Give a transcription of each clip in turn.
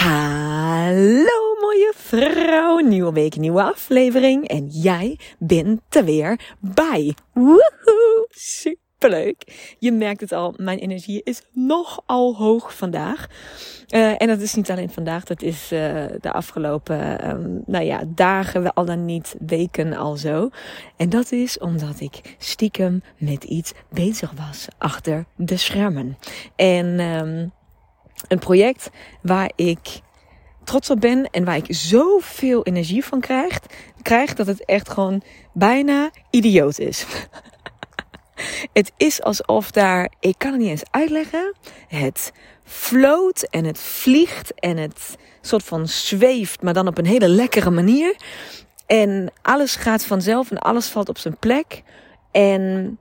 Hallo mooie vrouw, nieuwe week, nieuwe aflevering en jij bent er weer bij. Woehoe, superleuk. Je merkt het al, mijn energie is nogal hoog vandaag. Uh, en dat is niet alleen vandaag, dat is uh, de afgelopen um, nou ja, dagen, al dan niet weken al zo. En dat is omdat ik stiekem met iets bezig was achter de schermen. En um, een project waar ik trots op ben en waar ik zoveel energie van krijg, krijg dat het echt gewoon bijna idioot is. het is alsof daar, ik kan het niet eens uitleggen, het floot en het vliegt en het soort van zweeft, maar dan op een hele lekkere manier. En alles gaat vanzelf en alles valt op zijn plek. En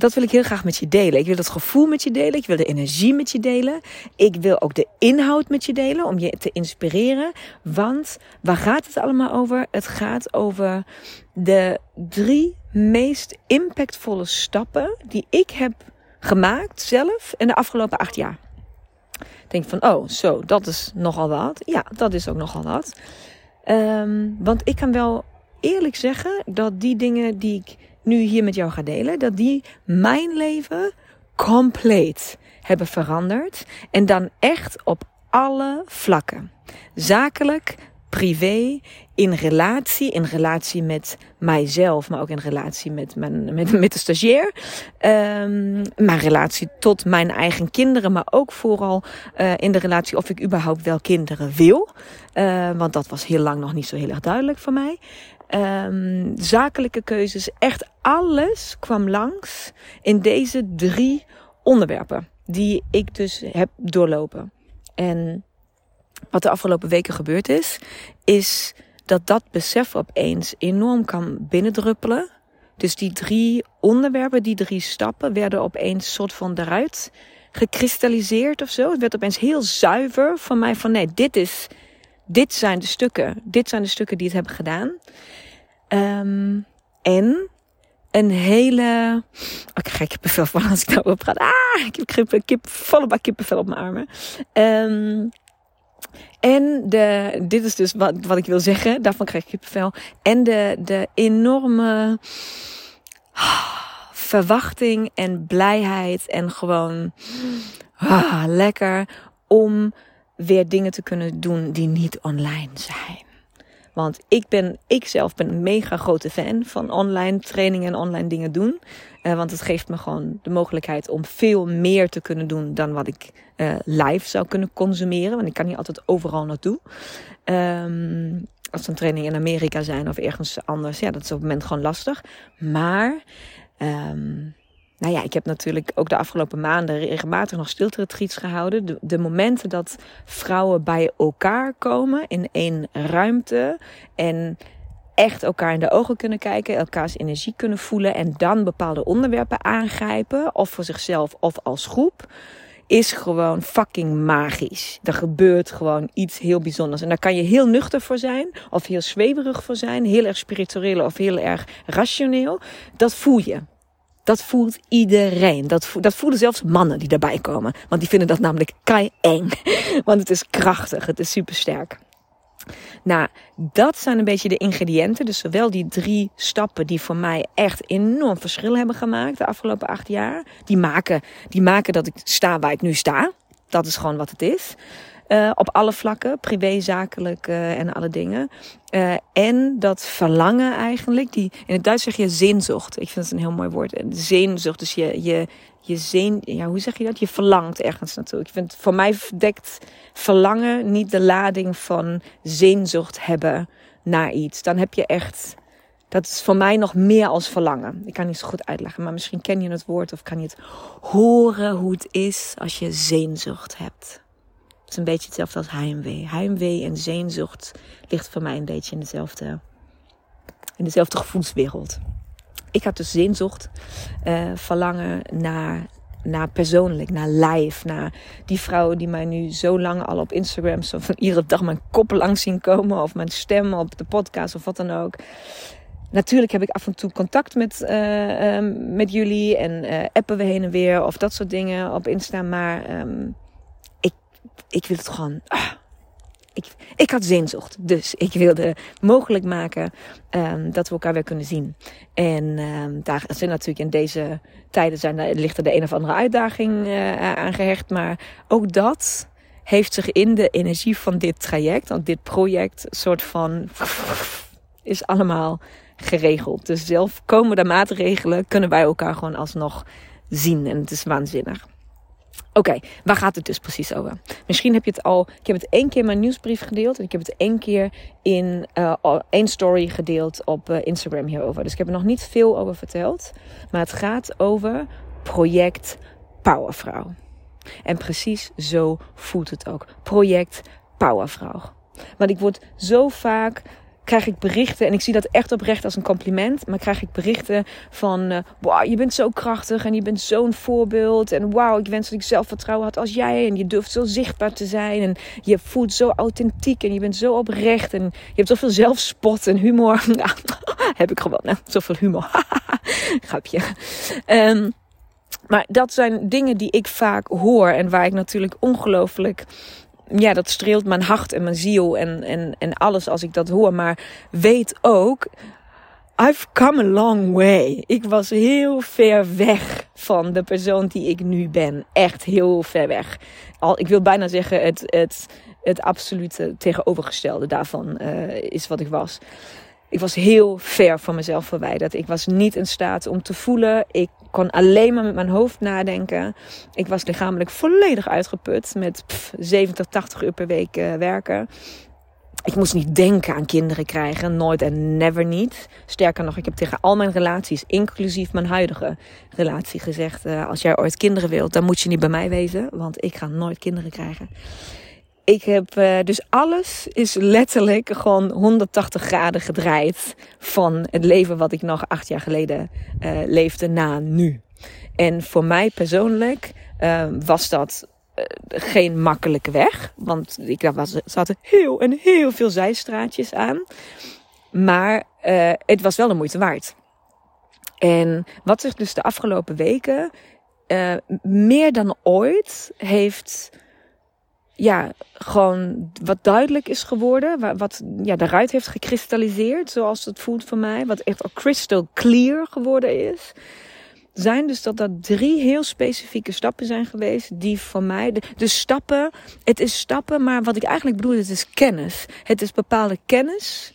dat wil ik heel graag met je delen. Ik wil dat gevoel met je delen. Ik wil de energie met je delen. Ik wil ook de inhoud met je delen om je te inspireren. Want waar gaat het allemaal over? Het gaat over de drie meest impactvolle stappen die ik heb gemaakt zelf in de afgelopen acht jaar. Denk van, oh, zo, dat is nogal wat. Ja, dat is ook nogal wat. Um, want ik kan wel eerlijk zeggen dat die dingen die ik nu hier met jou ga delen, dat die mijn leven compleet hebben veranderd. En dan echt op alle vlakken. Zakelijk, privé, in relatie, in relatie met mijzelf, maar ook in relatie met, mijn, met, met de stagiair. Um, mijn relatie tot mijn eigen kinderen, maar ook vooral uh, in de relatie of ik überhaupt wel kinderen wil. Uh, want dat was heel lang nog niet zo heel erg duidelijk voor mij um, zakelijke keuzes. Echt alles kwam langs in deze drie onderwerpen die ik dus heb doorlopen. En wat de afgelopen weken gebeurd is, is dat dat besef opeens enorm kan binnendruppelen. Dus die drie onderwerpen, die drie stappen, werden opeens soort van eruit gekristalliseerd of zo. Het werd opeens heel zuiver voor mij van nee, dit is, dit zijn de stukken, dit zijn de stukken die het hebben gedaan. Um, en een hele. Oh, ik krijg kippenvel van als ik daarover praat. Ah, ik heb kip, kip, volle bak kippenvel op mijn armen. Um, en de, dit is dus wat, wat ik wil zeggen. Daarvan krijg ik kippenvel. En de, de enorme verwachting en blijheid. En gewoon ah, lekker om weer dingen te kunnen doen die niet online zijn. Want ik ben, ik zelf ben een mega grote fan van online trainingen en online dingen doen. Uh, want het geeft me gewoon de mogelijkheid om veel meer te kunnen doen dan wat ik uh, live zou kunnen consumeren. Want ik kan niet altijd overal naartoe. Um, als een training in Amerika zijn of ergens anders, ja, dat is op het moment gewoon lastig. Maar um, nou ja, ik heb natuurlijk ook de afgelopen maanden regelmatig nog stilte-retreats gehouden. De, de, momenten dat vrouwen bij elkaar komen in één ruimte en echt elkaar in de ogen kunnen kijken, elkaars energie kunnen voelen en dan bepaalde onderwerpen aangrijpen, of voor zichzelf of als groep, is gewoon fucking magisch. Er gebeurt gewoon iets heel bijzonders. En daar kan je heel nuchter voor zijn, of heel zweverig voor zijn, heel erg spiritueel of heel erg rationeel. Dat voel je. Dat voelt iedereen. Dat, dat voelen zelfs mannen die daarbij komen. Want die vinden dat namelijk kei eng. Want het is krachtig, het is supersterk. Nou, dat zijn een beetje de ingrediënten. Dus zowel die drie stappen die voor mij echt enorm verschil hebben gemaakt de afgelopen acht jaar. Die maken, die maken dat ik sta waar ik nu sta. Dat is gewoon wat het is. Uh, op alle vlakken, privé, zakelijk uh, en alle dingen. Uh, en dat verlangen eigenlijk, die, in het Duits zeg je zinzocht. Ik vind het een heel mooi woord. Zinzocht, dus je, je, je zin, ja, hoe zeg je dat? Je verlangt ergens naartoe. Ik vind, voor mij dekt verlangen niet de lading van zinzocht hebben naar iets. Dan heb je echt, dat is voor mij nog meer als verlangen. Ik kan niet zo goed uitleggen, maar misschien ken je het woord of kan je het horen hoe het is als je zeenzucht hebt. Het is een beetje hetzelfde als heimwee. Heimwee en zeenzucht ligt voor mij een beetje in dezelfde, in dezelfde gevoelswereld. Ik had dus zeenzucht, uh, verlangen naar naar persoonlijk, naar live. Naar die vrouwen die mij nu zo lang al op Instagram zo van iedere dag mijn kop langs zien komen. Of mijn stem op de podcast of wat dan ook. Natuurlijk heb ik af en toe contact met, uh, um, met jullie en uh, appen we heen en weer of dat soort dingen op Insta. Maar um, ik, wil het gewoon. Ah, ik, ik had zinzocht. Dus ik wilde mogelijk maken um, dat we elkaar weer kunnen zien. En um, daar zijn natuurlijk in deze tijden zijn, ligt er de een of andere uitdaging uh, aan gehecht. Maar ook dat heeft zich in de energie van dit traject, want dit project, soort van is allemaal geregeld. Dus zelf komen de maatregelen, kunnen wij elkaar gewoon alsnog zien. En het is waanzinnig. Oké, waar gaat het dus precies over? Misschien heb je het al. Ik heb het één keer in mijn nieuwsbrief gedeeld. En ik heb het één keer in uh, één story gedeeld op uh, Instagram hierover. Dus ik heb er nog niet veel over verteld. Maar het gaat over project Powervrouw. En precies zo voelt het ook. Project Powervrouw. Want ik word zo vaak krijg ik berichten, en ik zie dat echt oprecht als een compliment, maar krijg ik berichten van, uh, je bent zo krachtig en je bent zo'n voorbeeld. En wauw, ik wens dat ik zelfvertrouwen had als jij. En je durft zo zichtbaar te zijn en je voelt zo authentiek en je bent zo oprecht. En je hebt zoveel zelfspot en humor. Nou, heb ik gewoon, nou, zoveel humor. Grapje. Um, maar dat zijn dingen die ik vaak hoor en waar ik natuurlijk ongelooflijk ja, dat streelt mijn hart en mijn ziel en, en, en alles als ik dat hoor. Maar weet ook, I've come a long way. Ik was heel ver weg van de persoon die ik nu ben. Echt heel ver weg. Al, ik wil bijna zeggen, het, het, het absolute tegenovergestelde daarvan uh, is wat ik was. Ik was heel ver van mezelf verwijderd. Ik was niet in staat om te voelen. Ik kon alleen maar met mijn hoofd nadenken. Ik was lichamelijk volledig uitgeput met pff, 70, 80 uur per week uh, werken. Ik moest niet denken aan kinderen krijgen. Nooit en never niet. Sterker nog, ik heb tegen al mijn relaties, inclusief mijn huidige relatie, gezegd: uh, Als jij ooit kinderen wilt, dan moet je niet bij mij wezen. Want ik ga nooit kinderen krijgen. Ik heb uh, dus alles is letterlijk gewoon 180 graden gedraaid van het leven wat ik nog acht jaar geleden uh, leefde na nu. En voor mij persoonlijk uh, was dat geen makkelijke weg. Want ik, daar was, zaten heel en heel veel zijstraatjes aan. Maar het was wel de moeite waard. En wat zich dus de afgelopen weken meer dan ooit heeft ja, gewoon wat duidelijk is geworden. Wat ja, daaruit heeft gekristalliseerd, zoals het voelt voor mij. Wat echt al crystal clear geworden is. Zijn dus dat dat drie heel specifieke stappen zijn geweest. Die voor mij. De, de stappen. Het is stappen, maar wat ik eigenlijk bedoel, het is kennis. Het is bepaalde kennis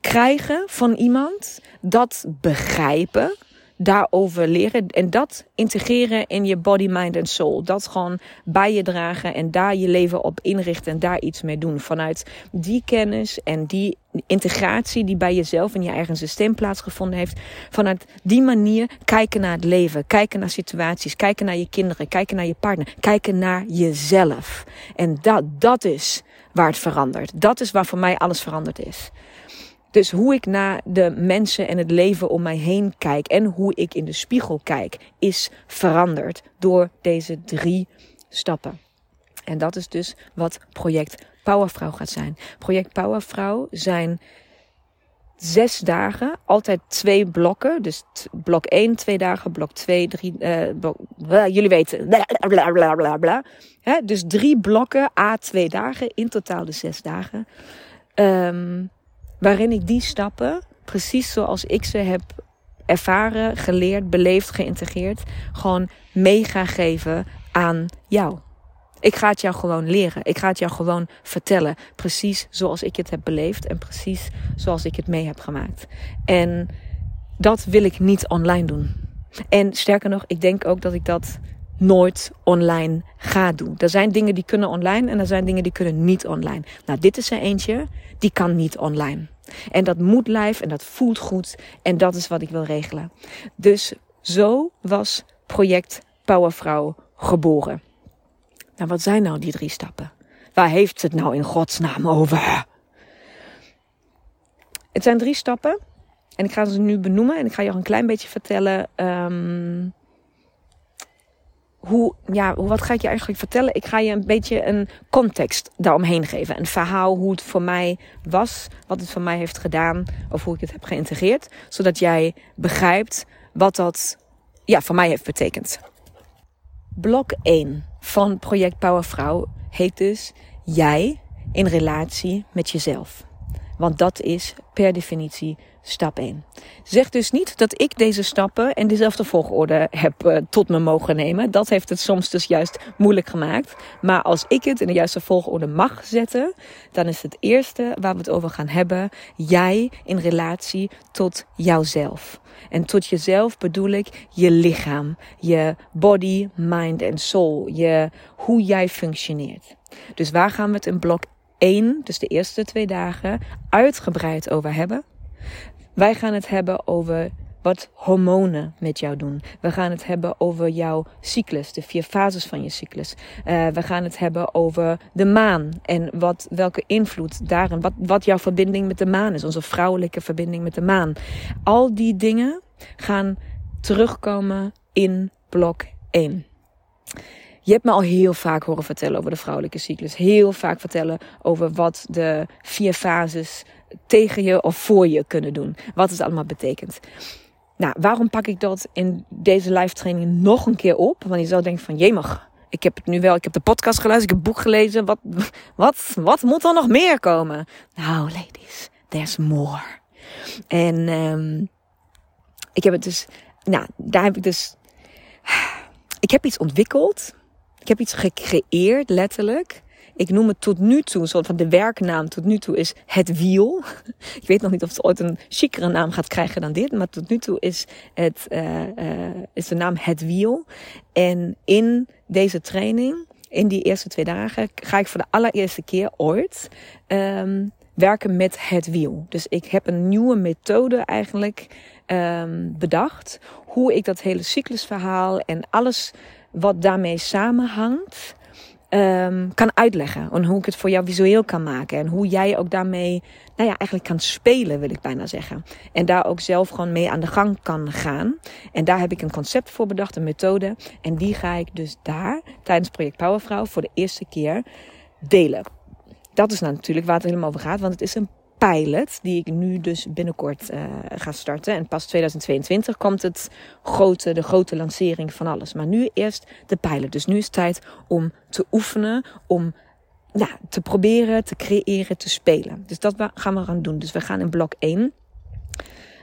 krijgen van iemand. Dat begrijpen daarover leren. En dat integreren in je body, mind en soul. Dat gewoon bij je dragen en daar je leven op inrichten en daar iets mee doen. Vanuit die kennis en die integratie die bij jezelf in je eigen systeem plaatsgevonden heeft. Vanuit die manier kijken naar het leven, kijken naar situaties, kijken naar je kinderen, kijken naar je partner, kijken naar jezelf. En dat, dat is waar het verandert. Dat is waar voor mij alles veranderd is. Dus hoe ik naar de mensen en het leven om mij heen kijk en hoe ik in de spiegel kijk, is veranderd door deze drie stappen. En dat is dus wat project Powervrouw gaat zijn. Project Powervrouw zijn zes dagen, altijd twee blokken. Dus blok 1, twee dagen, blok 2, drie, uh, blok, jullie weten, bla bla bla bla bla. dus drie blokken, a twee dagen, in totaal de zes dagen. Um, waarin ik die stappen, precies zoals ik ze heb ervaren, geleerd, beleefd, geïntegreerd, gewoon mee ga geven aan jou. Ik ga het jou gewoon leren. Ik ga het jou gewoon vertellen. Precies zoals ik het heb beleefd en precies zoals ik het mee heb gemaakt. En dat wil ik niet online doen. En sterker nog, ik denk ook dat ik dat nooit online ga doen. Er zijn dingen die kunnen online en er zijn dingen die kunnen niet online. Nou, dit is er eentje, die kan niet online. En dat moet live en dat voelt goed en dat is wat ik wil regelen. Dus zo was project Powervrouw geboren. Nou, wat zijn nou die drie stappen? Waar heeft het nou in godsnaam over? Het zijn drie stappen. En ik ga ze nu benoemen en ik ga je al een klein beetje vertellen. Um, hoe, ja, wat ga ik je eigenlijk vertellen? Ik ga je een beetje een context daaromheen geven. Een verhaal hoe het voor mij was, wat het voor mij heeft gedaan, of hoe ik het heb geïntegreerd. Zodat jij begrijpt wat dat ja, voor mij heeft betekend. Blok 1 van Project Powervrouw heet dus Jij in relatie met jezelf. Want dat is per definitie stap 1. Zeg dus niet dat ik deze stappen in dezelfde volgorde heb uh, tot me mogen nemen. Dat heeft het soms dus juist moeilijk gemaakt. Maar als ik het in de juiste volgorde mag zetten, dan is het eerste waar we het over gaan hebben, jij in relatie tot jouzelf. En tot jezelf bedoel ik je lichaam, je body, mind en soul, je, hoe jij functioneert. Dus waar gaan we het in blok 1, dus de eerste twee dagen, uitgebreid over hebben? Wij gaan het hebben over wat hormonen met jou doen. We gaan het hebben over jouw cyclus, de vier fases van je cyclus. Uh, we gaan het hebben over de maan en wat, welke invloed daarin, wat, wat jouw verbinding met de maan is, onze vrouwelijke verbinding met de maan. Al die dingen gaan terugkomen in blok 1. Je hebt me al heel vaak horen vertellen over de vrouwelijke cyclus. Heel vaak vertellen over wat de vier fases tegen je of voor je kunnen doen. Wat het allemaal betekent. Nou, waarom pak ik dat in deze live training nog een keer op? Want je zou denken van, jemig, ik heb het nu wel, ik heb de podcast geluisterd, ik heb boek gelezen. Wat, wat, wat moet er nog meer komen? Nou, ladies, there's more. En um, ik heb het dus, nou, daar heb ik dus, ik heb iets ontwikkeld. Ik heb iets gecreëerd, letterlijk. Ik noem het tot nu toe, een soort van de werknaam tot nu toe is het wiel. Ik weet nog niet of het ooit een chicere naam gaat krijgen dan dit, maar tot nu toe is, het, uh, uh, is de naam het wiel. En in deze training, in die eerste twee dagen, ga ik voor de allereerste keer ooit um, werken met het wiel. Dus ik heb een nieuwe methode eigenlijk um, bedacht. Hoe ik dat hele cyclusverhaal en alles wat daarmee samenhangt um, kan uitleggen. En hoe ik het voor jou visueel kan maken. En hoe jij ook daarmee, nou ja, eigenlijk kan spelen, wil ik bijna zeggen. En daar ook zelf gewoon mee aan de gang kan gaan. En daar heb ik een concept voor bedacht, een methode. En die ga ik dus daar, tijdens Project Powervrouw, voor de eerste keer delen. Dat is nou natuurlijk waar het helemaal over gaat, want het is een pilot, die ik nu dus binnenkort uh, ga starten. En pas 2022 komt het grote, de grote lancering van alles. Maar nu eerst de pilot. Dus nu is het tijd om te oefenen, om ja, te proberen, te creëren, te spelen. Dus dat gaan we gaan doen. Dus we gaan in blok 1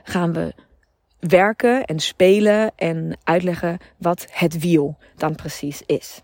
gaan we werken en spelen en uitleggen wat het wiel dan precies is.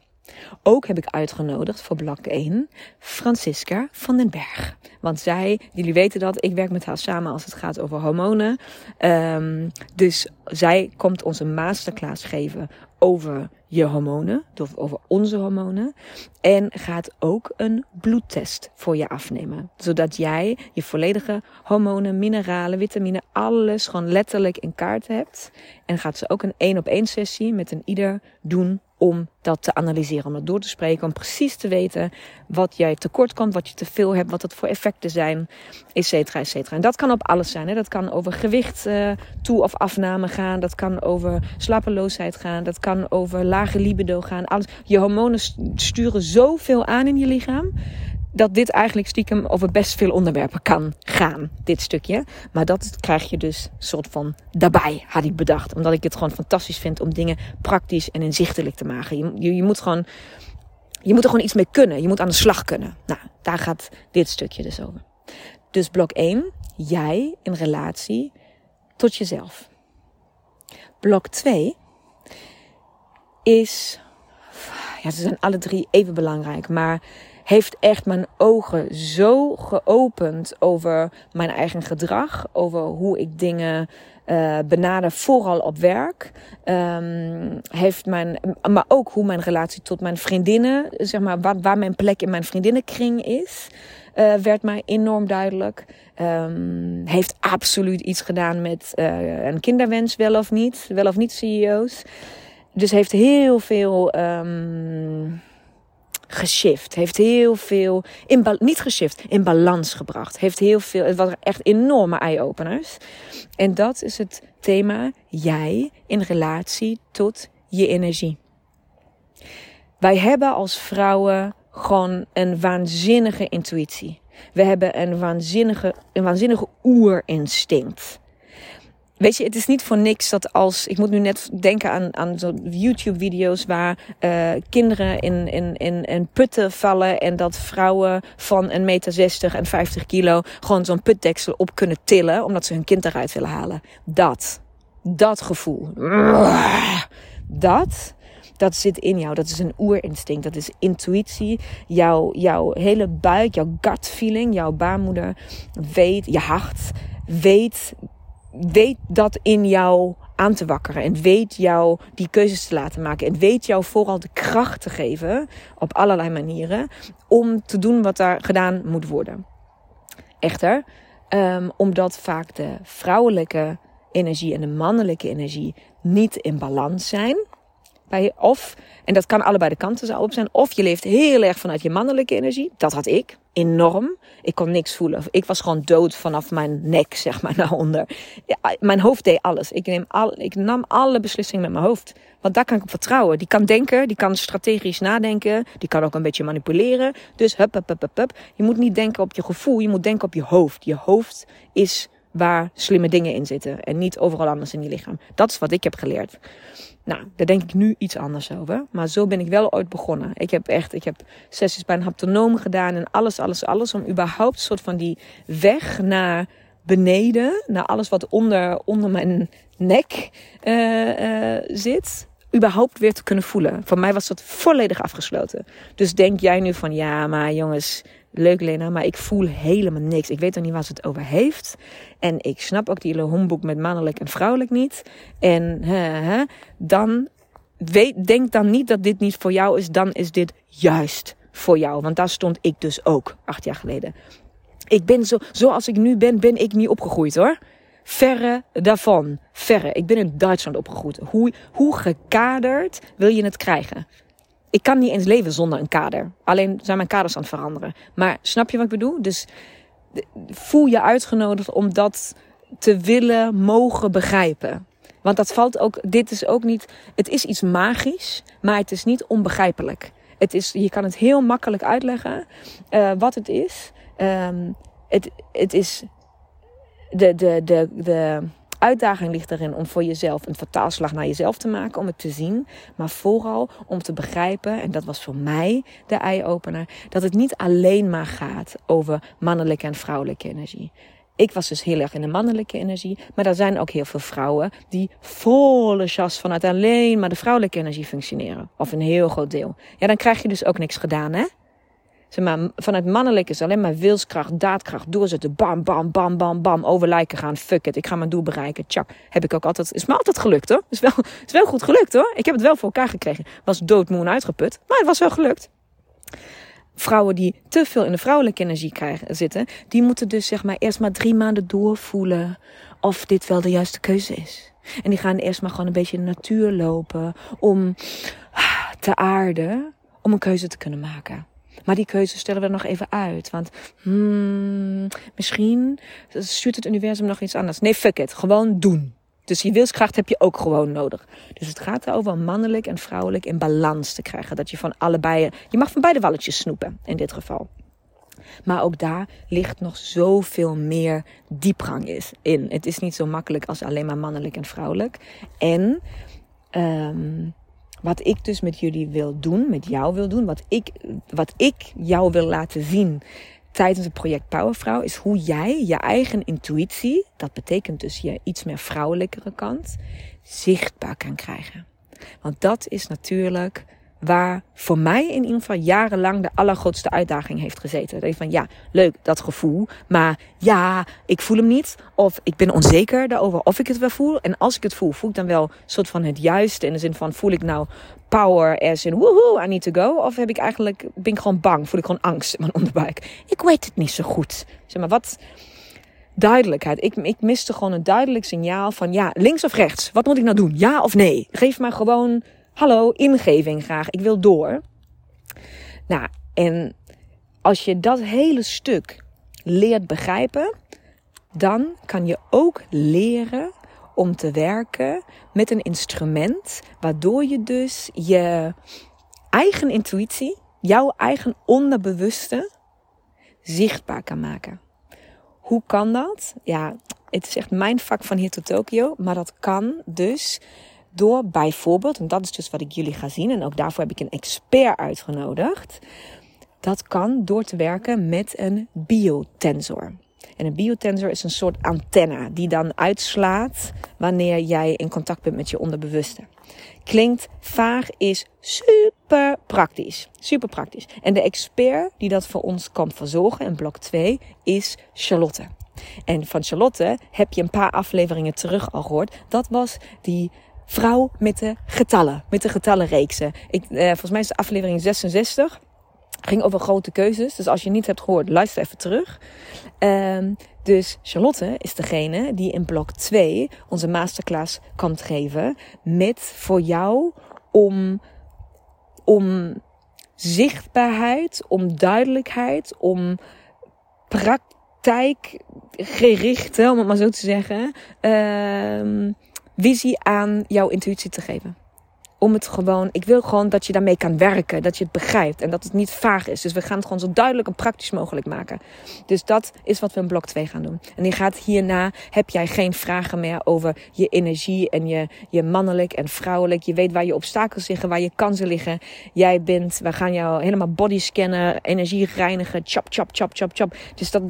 Ook heb ik uitgenodigd voor blok 1 Francisca van den Berg. Want zij, jullie weten dat, ik werk met haar samen als het gaat over hormonen. Um, dus zij komt ons een masterclass geven over je hormonen, over onze hormonen. En gaat ook een bloedtest voor je afnemen. Zodat jij je volledige hormonen, mineralen, vitamine, alles gewoon letterlijk in kaart hebt. En gaat ze ook een één op één sessie met een ieder doen om dat te analyseren, om dat door te spreken, om precies te weten wat jij tekort komt, wat je te veel hebt, wat het voor effecten zijn, et cetera, et cetera. En dat kan op alles zijn. Hè? Dat kan over gewicht uh, toe- of afname gaan, dat kan over slapeloosheid gaan, dat kan over lage libido gaan. Alles. Je hormonen sturen zoveel aan in je lichaam dat dit eigenlijk stiekem over best veel onderwerpen kan gaan, dit stukje. Maar dat krijg je dus soort van daarbij, had ik bedacht. Omdat ik het gewoon fantastisch vind om dingen praktisch en inzichtelijk te maken. Je, je, moet gewoon, je moet er gewoon iets mee kunnen. Je moet aan de slag kunnen. Nou, daar gaat dit stukje dus over. Dus blok 1, jij in relatie tot jezelf. Blok 2 is ja, ze zijn alle drie even belangrijk. Maar heeft echt mijn ogen zo geopend over mijn eigen gedrag. Over hoe ik dingen uh, benader, vooral op werk. Um, heeft mijn, maar ook hoe mijn relatie tot mijn vriendinnen, zeg maar, waar, waar mijn plek in mijn vriendinnenkring is. Uh, werd mij enorm duidelijk. Um, heeft absoluut iets gedaan met uh, een kinderwens, wel of niet. Wel of niet CEO's. Dus heeft heel veel um, geshift. Heeft heel veel, in niet geshift, in balans gebracht. Heeft heel veel, het was echt enorme eye-openers. En dat is het thema jij in relatie tot je energie. Wij hebben als vrouwen gewoon een waanzinnige intuïtie. We hebben een waanzinnige, een waanzinnige oerinstinct. Weet je, het is niet voor niks dat als. Ik moet nu net denken aan, aan zo'n YouTube-video's waar uh, kinderen in, in, in, in putten vallen. En dat vrouwen van een meter 60 en 50 kilo gewoon zo'n putdeksel op kunnen tillen. Omdat ze hun kind eruit willen halen. Dat. Dat gevoel. Dat. Dat zit in jou. Dat is een oerinstinct. Dat is intuïtie. Jouw, jouw hele buik, jouw gut feeling, jouw baarmoeder weet, je hart weet weet dat in jou aan te wakkeren. En weet jou die keuzes te laten maken. En weet jou vooral de kracht te geven op allerlei manieren om te doen wat daar gedaan moet worden. Echter, um, omdat vaak de vrouwelijke energie en de mannelijke energie niet in balans zijn. Bij, of, en dat kan allebei de kanten zo op zijn. Of je leeft heel erg vanuit je mannelijke energie. Dat had ik enorm. Ik kon niks voelen. Ik was gewoon dood vanaf mijn nek, zeg maar, naar onder. Mijn hoofd deed alles. Ik, neem al, ik nam alle beslissingen met mijn hoofd. Want daar kan ik op vertrouwen. Die kan denken, die kan strategisch nadenken. Die kan ook een beetje manipuleren. Dus hup, hup, hup, hup, hup. Je moet niet denken op je gevoel. Je moet denken op je hoofd. Je hoofd is waar slimme dingen in zitten. En niet overal anders in je lichaam. Dat is wat ik heb geleerd. Nou, daar denk ik nu iets anders over. Maar zo ben ik wel ooit begonnen. Ik heb echt, ik heb sessies bij een haptonoom gedaan en alles, alles, alles. Om überhaupt een soort van die weg naar beneden, naar alles wat onder, onder mijn nek uh, uh, zit, überhaupt weer te kunnen voelen. Voor mij was dat volledig afgesloten. Dus denk jij nu van, ja, maar jongens, leuk Lena, maar ik voel helemaal niks. Ik weet nog niet waar ze het over heeft. En ik snap ook die homeboek met mannelijk en vrouwelijk niet. En dan weet, denk dan niet dat dit niet voor jou is. Dan is dit juist voor jou. Want daar stond ik dus ook acht jaar geleden. Ik ben zo, zoals ik nu ben, ben ik niet opgegroeid hoor. Verre daarvan. Verre. Ik ben in Duitsland opgegroeid. Hoe, hoe gekaderd wil je het krijgen? Ik kan niet eens leven zonder een kader. Alleen zijn mijn kaders aan het veranderen. Maar snap je wat ik bedoel? Dus voel je uitgenodigd om dat te willen, mogen begrijpen. Want dat valt ook, dit is ook niet, het is iets magisch, maar het is niet onbegrijpelijk. Het is, je kan het heel makkelijk uitleggen uh, wat het is. Um, het, het is de, de, de, de, uitdaging ligt erin om voor jezelf een vertaalslag naar jezelf te maken, om het te zien, maar vooral om te begrijpen, en dat was voor mij de eye-opener, dat het niet alleen maar gaat over mannelijke en vrouwelijke energie. Ik was dus heel erg in de mannelijke energie, maar er zijn ook heel veel vrouwen die volle jas vanuit alleen maar de vrouwelijke energie functioneren. Of een heel groot deel. Ja, dan krijg je dus ook niks gedaan, hè? Zeg maar, vanuit mannelijk is alleen maar wilskracht, daadkracht, doorzetten. Bam, bam, bam, bam, bam. Over lijken gaan. Fuck it. Ik ga mijn doel bereiken. Tjak. Heb ik ook altijd. Is me altijd gelukt hoor. Is wel, is wel goed gelukt hoor. Ik heb het wel voor elkaar gekregen. Was doodmoe en uitgeput. Maar het was wel gelukt. Vrouwen die te veel in de vrouwelijke energie krijgen, zitten, die moeten dus zeg maar eerst maar drie maanden doorvoelen of dit wel de juiste keuze is. En die gaan eerst maar gewoon een beetje in de natuur lopen om te aarden, om een keuze te kunnen maken. Maar die keuze stellen we nog even uit. Want hmm, misschien stuurt het universum nog iets anders. Nee, fuck it. Gewoon doen. Dus je wilskracht heb je ook gewoon nodig. Dus het gaat erover om mannelijk en vrouwelijk in balans te krijgen. Dat je van allebei, je mag van beide walletjes snoepen in dit geval. Maar ook daar ligt nog zoveel meer diepgang in. Het is niet zo makkelijk als alleen maar mannelijk en vrouwelijk. En um, wat ik dus met jullie wil doen, met jou wil doen, wat ik, wat ik jou wil laten zien tijdens het project Powervrouw, is hoe jij je eigen intuïtie, dat betekent dus je iets meer vrouwelijkere kant, zichtbaar kan krijgen. Want dat is natuurlijk waar voor mij in ieder geval jarenlang de allergrootste uitdaging heeft gezeten. Dat je van ja, leuk dat gevoel, maar ja, ik voel hem niet. Of ik ben onzeker daarover of ik het wel voel. En als ik het voel, voel ik dan wel een soort van het juiste. In de zin van voel ik nou power as in woehoe, I need to go. Of heb ik eigenlijk, ben ik gewoon bang, voel ik gewoon angst in mijn onderbuik. Ik weet het niet zo goed. Zeg maar, wat duidelijkheid. Ik, ik miste gewoon een duidelijk signaal van ja, links of rechts. Wat moet ik nou doen? Ja of nee? Geef maar gewoon hallo, ingeving graag. Ik wil door. Nou, en als je dat hele stuk leert begrijpen, dan kan je ook leren om te werken met een instrument waardoor je dus je eigen intuïtie, jouw eigen onderbewuste zichtbaar kan maken. Hoe kan dat? Ja, het is echt mijn vak van hier tot Tokio, maar dat kan dus door bijvoorbeeld, en dat is dus wat ik jullie ga zien, en ook daarvoor heb ik een expert uitgenodigd. Dat kan door te werken met een biotensor. En een biotensor is een soort antenne die dan uitslaat wanneer jij in contact bent met je onderbewuste. Klinkt vaag, is super praktisch. Super praktisch. En de expert die dat voor ons kan verzorgen in blok 2 is Charlotte. En van Charlotte heb je een paar afleveringen terug al gehoord. Dat was die vrouw met de getallen, met de getallenreeksen. Ik, eh, volgens mij is de aflevering 66. Ging over grote keuzes. Dus als je niet hebt gehoord, luister even terug. Um, dus Charlotte is degene die in blok 2 onze masterclass kan geven. Met voor jou om, om zichtbaarheid, om duidelijkheid, om praktijkgerichte, om het maar zo te zeggen. Uh, visie aan jouw intuïtie te geven. Om het gewoon, ik wil gewoon dat je daarmee kan werken, dat je het begrijpt en dat het niet vaag is. Dus we gaan het gewoon zo duidelijk en praktisch mogelijk maken. Dus dat is wat we in blok 2 gaan doen. En je gaat hierna, heb jij geen vragen meer over je energie en je, je mannelijk en vrouwelijk. Je weet waar je obstakels liggen, waar je kansen liggen. Jij bent, we gaan jou helemaal body scannen, energie reinigen, chop, chop, chop, chop, chop. Dus dat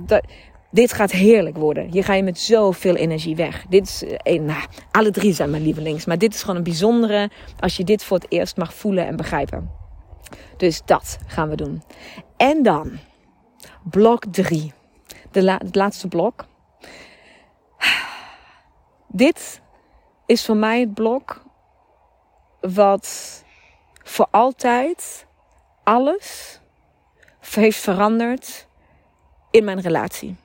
dit gaat heerlijk worden. Hier ga je met zoveel energie weg. Dit is, eh, nou, alle drie zijn mijn lievelings. Maar dit is gewoon een bijzondere als je dit voor het eerst mag voelen en begrijpen. Dus dat gaan we doen. En dan blok 3. De het laatste blok. Dit is voor mij het blok wat voor altijd alles heeft veranderd in mijn relatie.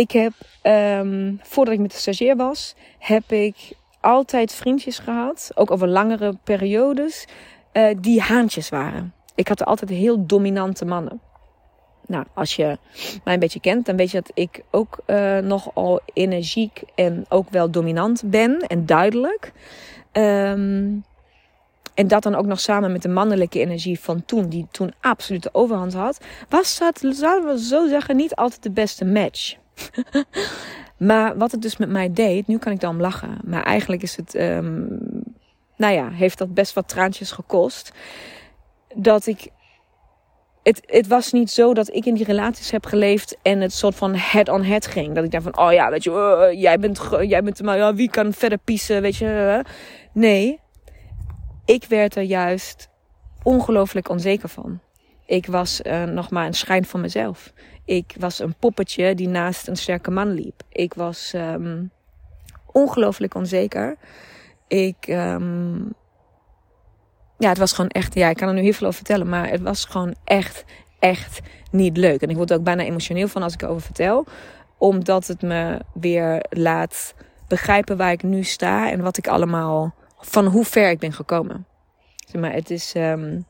Ik heb, um, voordat ik met de stagiair was, heb ik altijd vriendjes gehad, ook over langere periodes, uh, die haantjes waren. Ik had altijd heel dominante mannen. Nou, als je mij een beetje kent, dan weet je dat ik ook uh, nogal energiek en ook wel dominant ben en duidelijk. Um, en dat dan ook nog samen met de mannelijke energie van toen, die toen absoluut de overhand had, was dat, zouden we zo zeggen, niet altijd de beste match. maar wat het dus met mij deed, nu kan ik dan lachen. Maar eigenlijk is het, um, nou ja, heeft dat best wat traantjes gekost. Dat ik het, het, was niet zo dat ik in die relaties heb geleefd en het soort van head on head ging. Dat ik dacht van, oh ja, weet je, uh, jij bent, jij bent, maar wie kan verder piezen, weet je. Nee, ik werd er juist ongelooflijk onzeker van. Ik was uh, nog maar een schijn van mezelf. Ik was een poppetje die naast een sterke man liep. Ik was um, ongelooflijk onzeker. Ik, um, ja, het was gewoon echt, ja, ik kan er nu heel veel over vertellen, maar het was gewoon echt, echt niet leuk. En ik word er ook bijna emotioneel van als ik erover vertel, omdat het me weer laat begrijpen waar ik nu sta en wat ik allemaal, van hoe ver ik ben gekomen. Zeg maar, het is, um,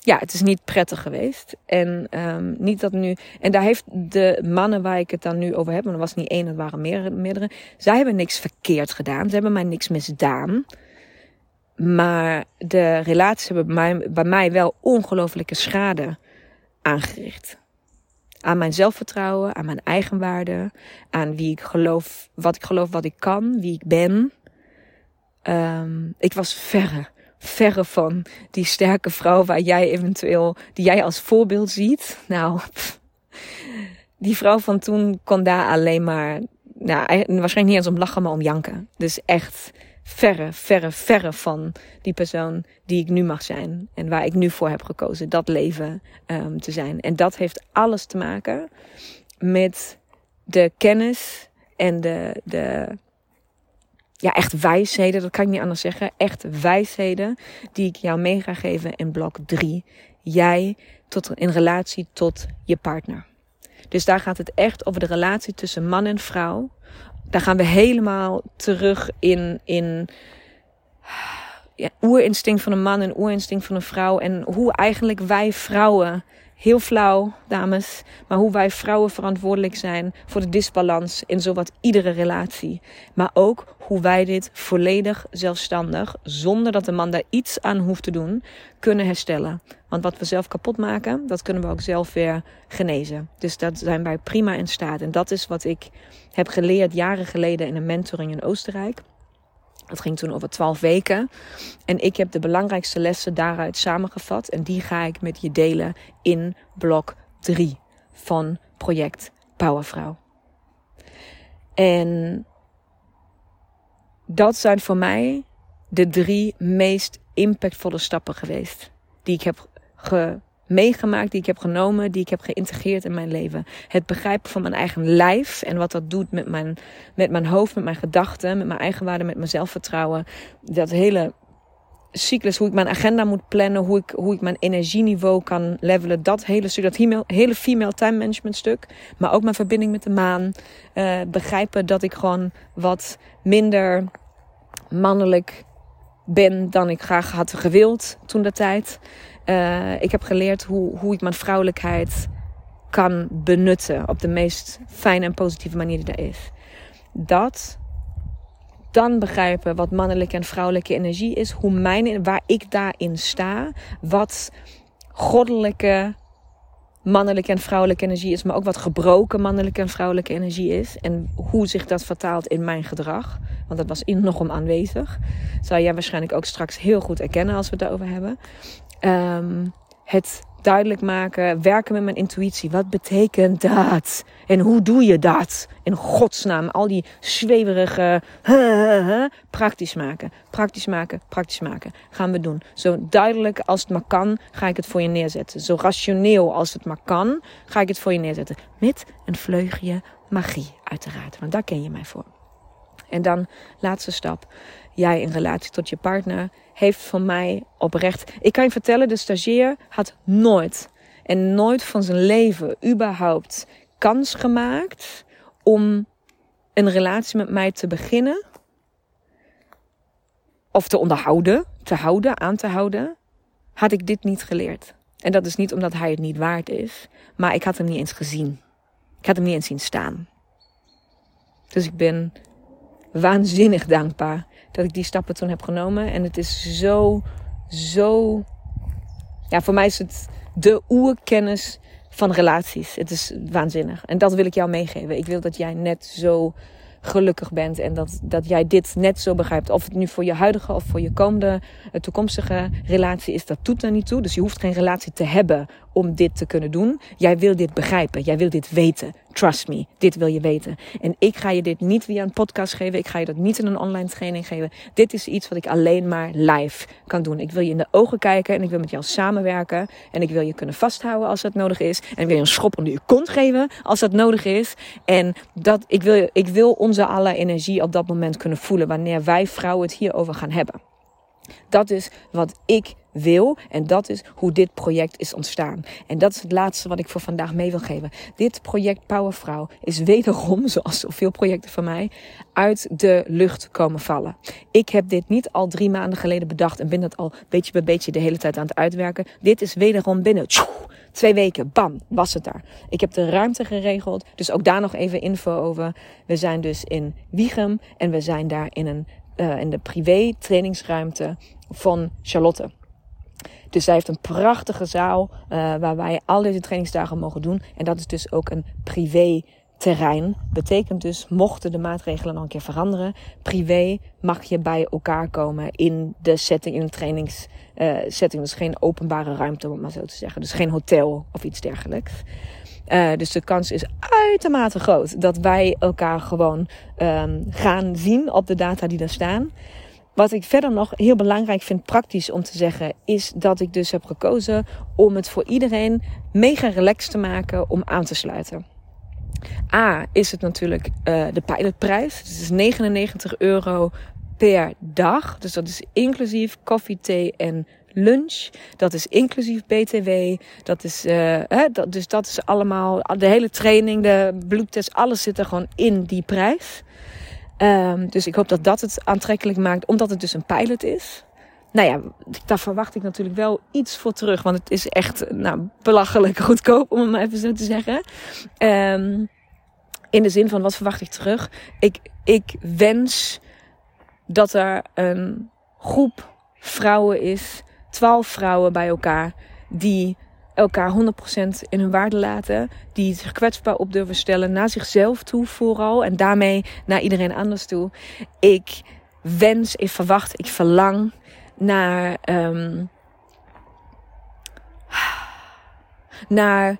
ja, het is niet prettig geweest. En um, niet dat nu. En daar heeft de mannen waar ik het dan nu over heb, maar er was niet één, het waren meerdere. Zij hebben niks verkeerd gedaan. Ze hebben mij niks misdaan. Maar de relaties hebben bij mij, bij mij wel ongelofelijke schade aangericht. Aan mijn zelfvertrouwen, aan mijn eigenwaarde, aan wie ik geloof, wat ik geloof, wat ik kan, wie ik ben. Um, ik was verre verre van die sterke vrouw waar jij eventueel, die jij als voorbeeld ziet. Nou, die vrouw van toen kon daar alleen maar, nou, waarschijnlijk niet eens om lachen, maar om janken. Dus echt verre, verre, verre van die persoon die ik nu mag zijn. En waar ik nu voor heb gekozen. Dat leven um, te zijn. En dat heeft alles te maken met de kennis en de, de ja, echt wijsheden, dat kan ik niet anders zeggen. Echt wijsheden die ik jou mee ga geven in blok 3. Jij tot, in relatie tot je partner. Dus daar gaat het echt over de relatie tussen man en vrouw. Daar gaan we helemaal terug in, in oerinstinct van een man en oerinstinct van een vrouw. En hoe eigenlijk wij vrouwen heel flauw, dames. Maar hoe wij vrouwen verantwoordelijk zijn voor de disbalans in zowat iedere relatie. Maar ook hoe wij dit volledig zelfstandig, zonder dat de man daar iets aan hoeft te doen, kunnen herstellen. Want wat we zelf kapot maken, dat kunnen we ook zelf weer genezen. Dus dat zijn wij prima in staat. En dat is wat ik heb geleerd jaren geleden in een mentoring in Oostenrijk. Dat ging toen over twaalf weken. En ik heb de belangrijkste lessen daaruit samengevat. En die ga ik met je delen in blok 3 van project Powervrouw. En dat zijn voor mij de drie meest impactvolle stappen geweest. Die ik heb ge meegemaakt, die ik heb genomen, die ik heb geïntegreerd in mijn leven. Het begrijpen van mijn eigen lijf en wat dat doet met mijn, met mijn hoofd, met mijn gedachten, met mijn eigenwaarde, met mijn zelfvertrouwen. Dat hele cyclus, hoe ik mijn agenda moet plannen, hoe ik, hoe ik mijn energieniveau kan levelen. Dat hele stuk, dat hele female time management stuk. Maar ook mijn verbinding met de maan. Uh, begrijpen dat ik gewoon wat minder mannelijk ben dan ik graag had gewild toen de tijd. Uh, ik heb geleerd hoe, hoe ik mijn vrouwelijkheid kan benutten op de meest fijne en positieve manier die er is. Dat, dan begrijpen wat mannelijke en vrouwelijke energie is, hoe mijn, waar ik daarin sta, wat goddelijke mannelijke en vrouwelijke energie is, maar ook wat gebroken mannelijke en vrouwelijke energie is. En hoe zich dat vertaalt in mijn gedrag. Want dat was in nog aanwezig. Zou jij waarschijnlijk ook straks heel goed erkennen als we het daarover hebben. Um, het duidelijk maken, werken met mijn intuïtie. Wat betekent dat? En hoe doe je dat? In godsnaam, al die zweverige praktisch maken, praktisch maken, praktisch maken. Gaan we doen. Zo duidelijk als het maar kan, ga ik het voor je neerzetten. Zo rationeel als het maar kan, ga ik het voor je neerzetten. Met een vleugje magie, uiteraard. Want daar ken je mij voor. En dan, laatste stap. Jij in relatie tot je partner heeft van mij oprecht. Ik kan je vertellen, de stagiair had nooit en nooit van zijn leven überhaupt kans gemaakt om een relatie met mij te beginnen. Of te onderhouden, te houden, aan te houden. Had ik dit niet geleerd. En dat is niet omdat hij het niet waard is, maar ik had hem niet eens gezien. Ik had hem niet eens zien staan. Dus ik ben waanzinnig dankbaar dat ik die stappen toen heb genomen. En het is zo, zo. Ja, voor mij is het de oerkennis van relaties. Het is waanzinnig. En dat wil ik jou meegeven. Ik wil dat jij net zo gelukkig bent en dat, dat jij dit net zo begrijpt. Of het nu voor je huidige of voor je komende, uh, toekomstige relatie is, dat doet er niet toe. Dus je hoeft geen relatie te hebben om dit te kunnen doen. Jij wil dit begrijpen, jij wil dit weten. Trust me, dit wil je weten. En ik ga je dit niet via een podcast geven. Ik ga je dat niet in een online training geven. Dit is iets wat ik alleen maar live kan doen. Ik wil je in de ogen kijken en ik wil met jou samenwerken. En ik wil je kunnen vasthouden als dat nodig is. En ik wil je een schop onder je kont geven als dat nodig is. En dat, ik, wil, ik wil onze alle energie op dat moment kunnen voelen wanneer wij vrouwen het hierover gaan hebben. Dat is wat ik wil. En dat is hoe dit project is ontstaan. En dat is het laatste wat ik voor vandaag mee wil geven. Dit project Powervrouw is wederom, zoals zoveel projecten van mij, uit de lucht komen vallen. Ik heb dit niet al drie maanden geleden bedacht en ben dat al beetje bij beetje de hele tijd aan het uitwerken. Dit is wederom binnen. Twee weken, bam, was het daar. Ik heb de ruimte geregeld, dus ook daar nog even info over. We zijn dus in Wiegem en we zijn daar in, een, uh, in de privé trainingsruimte van Charlotte. Dus zij heeft een prachtige zaal uh, waar wij al deze trainingsdagen mogen doen. En dat is dus ook een privé terrein. Betekent dus, mochten de maatregelen nog een keer veranderen, privé mag je bij elkaar komen in de setting, in de trainingssetting. Uh, dus geen openbare ruimte, om maar zo te zeggen. Dus geen hotel of iets dergelijks. Uh, dus de kans is uitermate groot dat wij elkaar gewoon um, gaan zien op de data die daar staan. Wat ik verder nog heel belangrijk vind, praktisch om te zeggen, is dat ik dus heb gekozen om het voor iedereen mega relaxed te maken om aan te sluiten. A is het natuurlijk uh, de pilotprijs. Dus het is 99 euro per dag. Dus dat is inclusief koffie, thee en lunch. Dat is inclusief BTW. Dat is, uh, hè, dat, dus dat is allemaal, de hele training, de bloedtest, alles zit er gewoon in die prijs. Um, dus ik hoop dat dat het aantrekkelijk maakt, omdat het dus een pilot is. Nou ja, daar verwacht ik natuurlijk wel iets voor terug. Want het is echt nou, belachelijk goedkoop, om het maar even zo te zeggen. Um, in de zin van, wat verwacht ik terug? Ik, ik wens dat er een groep vrouwen is, twaalf vrouwen bij elkaar, die elkaar 100% in hun waarde laten, die zich kwetsbaar op durven stellen naar zichzelf toe vooral en daarmee naar iedereen anders toe. Ik wens, ik verwacht, ik verlang naar, um, naar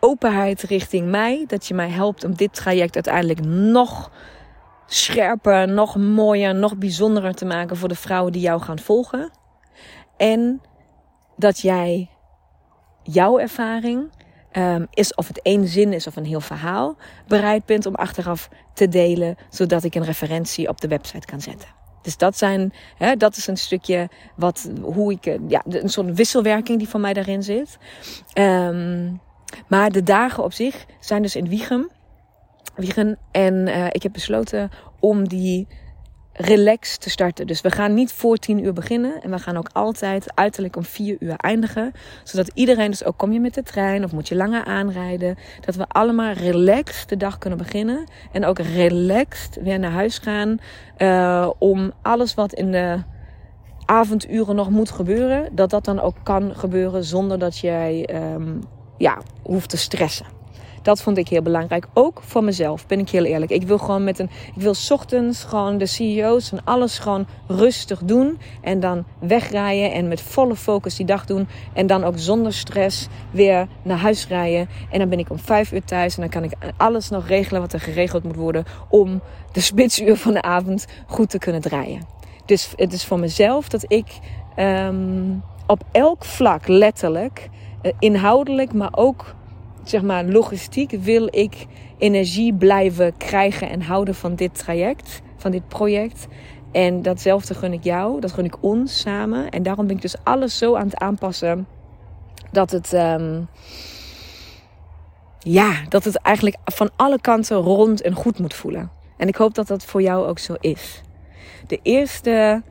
openheid richting mij. Dat je mij helpt om dit traject uiteindelijk nog scherper, nog mooier, nog bijzonderer te maken voor de vrouwen die jou gaan volgen. En dat jij jouw ervaring, um, is of het één zin is of een heel verhaal, bereid bent om achteraf te delen, zodat ik een referentie op de website kan zetten. Dus dat zijn, hè, dat is een stukje wat, hoe ik, eh, ja, een soort wisselwerking die van mij daarin zit. Um, maar de dagen op zich zijn dus in Wiegen. Wiegen en uh, ik heb besloten om die relax te starten. Dus we gaan niet voor tien uur beginnen. En we gaan ook altijd uiterlijk om vier uur eindigen. Zodat iedereen, dus ook kom je met de trein of moet je langer aanrijden. Dat we allemaal relaxed de dag kunnen beginnen. En ook relaxed weer naar huis gaan. Uh, om alles wat in de avonduren nog moet gebeuren. Dat dat dan ook kan gebeuren zonder dat jij um, ja, hoeft te stressen. Dat vond ik heel belangrijk. Ook voor mezelf, ben ik heel eerlijk. Ik wil gewoon met een. Ik wil ochtends gewoon de CEO's en alles gewoon rustig doen. En dan wegrijden en met volle focus die dag doen. En dan ook zonder stress weer naar huis rijden. En dan ben ik om vijf uur thuis. En dan kan ik alles nog regelen wat er geregeld moet worden. Om de spitsuur van de avond goed te kunnen draaien. Dus het is voor mezelf dat ik um, op elk vlak letterlijk eh, inhoudelijk, maar ook zeg maar logistiek wil ik energie blijven krijgen en houden van dit traject, van dit project. En datzelfde gun ik jou, dat gun ik ons samen. En daarom ben ik dus alles zo aan het aanpassen dat het, um, ja, dat het eigenlijk van alle kanten rond en goed moet voelen. En ik hoop dat dat voor jou ook zo is. De eerste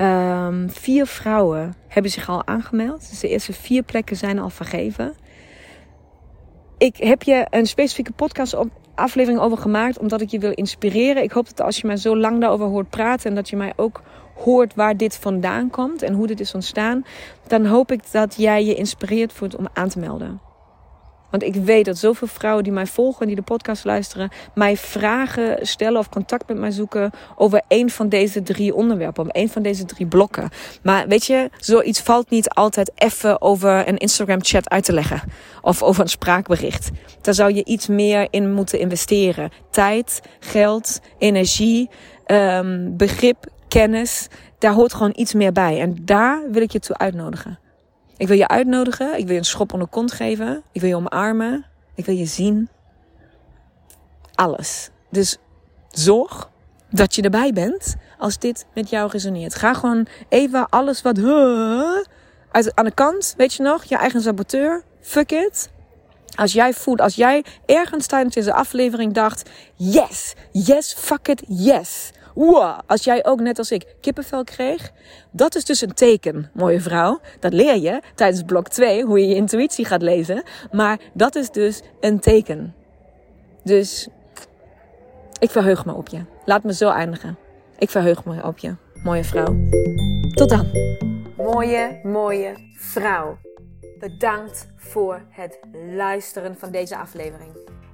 Um, vier vrouwen hebben zich al aangemeld. Dus de eerste vier plekken zijn al vergeven. Ik heb je een specifieke podcast aflevering over gemaakt, omdat ik je wil inspireren. Ik hoop dat als je mij zo lang daarover hoort praten en dat je mij ook hoort waar dit vandaan komt en hoe dit is ontstaan, dan hoop ik dat jij je inspireert voelt om aan te melden. Want ik weet dat zoveel vrouwen die mij volgen, die de podcast luisteren, mij vragen stellen of contact met mij zoeken over een van deze drie onderwerpen, over een van deze drie blokken. Maar weet je, zoiets valt niet altijd even over een Instagram chat uit te leggen of over een spraakbericht. Daar zou je iets meer in moeten investeren. Tijd, geld, energie, um, begrip, kennis. Daar hoort gewoon iets meer bij. En daar wil ik je toe uitnodigen. Ik wil je uitnodigen. Ik wil je een schop onder de kont geven. Ik wil je omarmen. Ik wil je zien. Alles. Dus zorg dat je erbij bent als dit met jou resoneert. Ga gewoon even alles wat uit, aan de kant, weet je nog, je eigen saboteur. Fuck it. Als jij voelt, als jij ergens tijdens deze aflevering dacht: yes, yes, fuck it, yes als jij ook net als ik kippenvel kreeg, dat is dus een teken, mooie vrouw. Dat leer je tijdens blok 2, hoe je je intuïtie gaat lezen. Maar dat is dus een teken. Dus ik verheug me op je. Laat me zo eindigen. Ik verheug me op je, mooie vrouw. Tot dan. Mooie, mooie vrouw. Bedankt voor het luisteren van deze aflevering.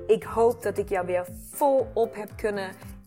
Ik hoop dat ik jou weer volop heb kunnen